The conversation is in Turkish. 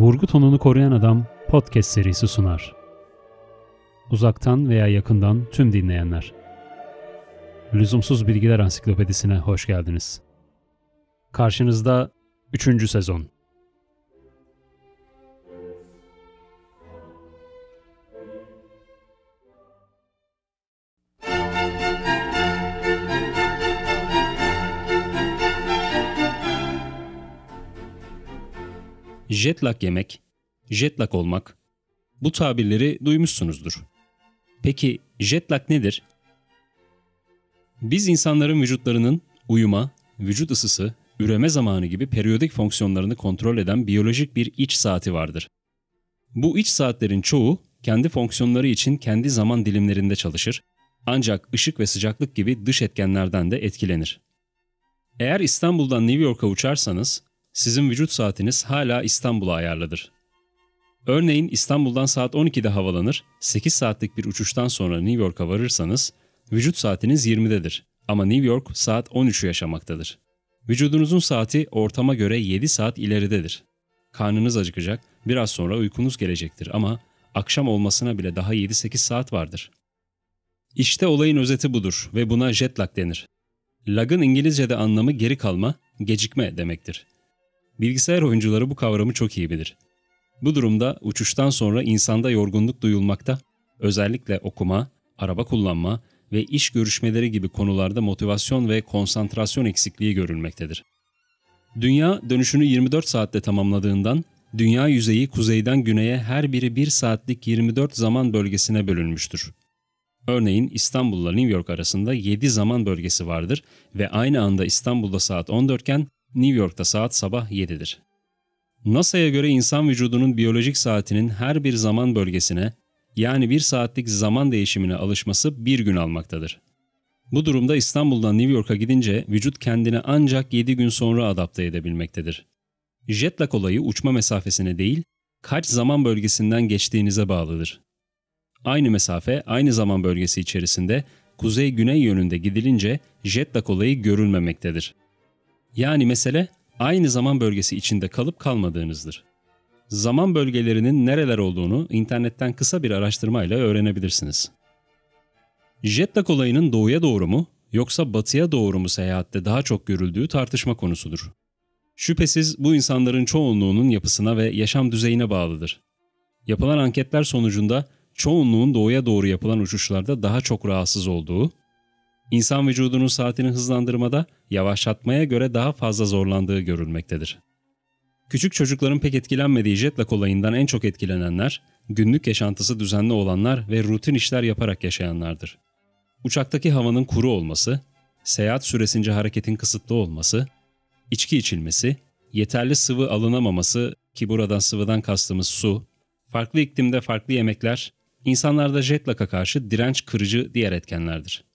Vurgu tonunu koruyan adam podcast serisi sunar. Uzaktan veya yakından tüm dinleyenler. Lüzumsuz Bilgiler Ansiklopedisine hoş geldiniz. Karşınızda 3. sezon. Jetlag yemek, jetlag olmak. Bu tabirleri duymuşsunuzdur. Peki jetlag nedir? Biz insanların vücutlarının uyuma, vücut ısısı, üreme zamanı gibi periyodik fonksiyonlarını kontrol eden biyolojik bir iç saati vardır. Bu iç saatlerin çoğu kendi fonksiyonları için kendi zaman dilimlerinde çalışır ancak ışık ve sıcaklık gibi dış etkenlerden de etkilenir. Eğer İstanbul'dan New York'a uçarsanız sizin vücut saatiniz hala İstanbul'a ayarlıdır. Örneğin İstanbul'dan saat 12'de havalanır, 8 saatlik bir uçuştan sonra New York'a varırsanız vücut saatiniz 20'dedir ama New York saat 13'ü yaşamaktadır. Vücudunuzun saati ortama göre 7 saat ileridedir. Karnınız acıkacak, biraz sonra uykunuz gelecektir ama akşam olmasına bile daha 7-8 saat vardır. İşte olayın özeti budur ve buna jet lag denir. Lag'ın İngilizce'de anlamı geri kalma, gecikme demektir. Bilgisayar oyuncuları bu kavramı çok iyi bilir. Bu durumda uçuştan sonra insanda yorgunluk duyulmakta, özellikle okuma, araba kullanma ve iş görüşmeleri gibi konularda motivasyon ve konsantrasyon eksikliği görülmektedir. Dünya dönüşünü 24 saatte tamamladığından dünya yüzeyi kuzeyden güneye her biri 1 saatlik 24 zaman bölgesine bölünmüştür. Örneğin İstanbul'la New York arasında 7 zaman bölgesi vardır ve aynı anda İstanbul'da saat 14 iken New York'ta saat sabah 7'dir. NASA'ya göre insan vücudunun biyolojik saatinin her bir zaman bölgesine yani bir saatlik zaman değişimine alışması bir gün almaktadır. Bu durumda İstanbul'dan New York'a gidince vücut kendini ancak 7 gün sonra adapte edebilmektedir. Jet lag olayı uçma mesafesine değil, kaç zaman bölgesinden geçtiğinize bağlıdır. Aynı mesafe, aynı zaman bölgesi içerisinde kuzey-güney yönünde gidilince jet lag olayı görülmemektedir. Yani mesele aynı zaman bölgesi içinde kalıp kalmadığınızdır. Zaman bölgelerinin nereler olduğunu internetten kısa bir araştırmayla öğrenebilirsiniz. Jet lag olayının doğuya doğru mu yoksa batıya doğru mu seyahatte daha çok görüldüğü tartışma konusudur. Şüphesiz bu insanların çoğunluğunun yapısına ve yaşam düzeyine bağlıdır. Yapılan anketler sonucunda çoğunluğun doğuya doğru yapılan uçuşlarda daha çok rahatsız olduğu, insan vücudunun saatini hızlandırmada yavaşlatmaya göre daha fazla zorlandığı görülmektedir. Küçük çocukların pek etkilenmediği jet lag olayından en çok etkilenenler, günlük yaşantısı düzenli olanlar ve rutin işler yaparak yaşayanlardır. Uçaktaki havanın kuru olması, seyahat süresince hareketin kısıtlı olması, içki içilmesi, yeterli sıvı alınamaması ki buradan sıvıdan kastımız su, farklı iklimde farklı yemekler, insanlarda jet lag'a karşı direnç kırıcı diğer etkenlerdir.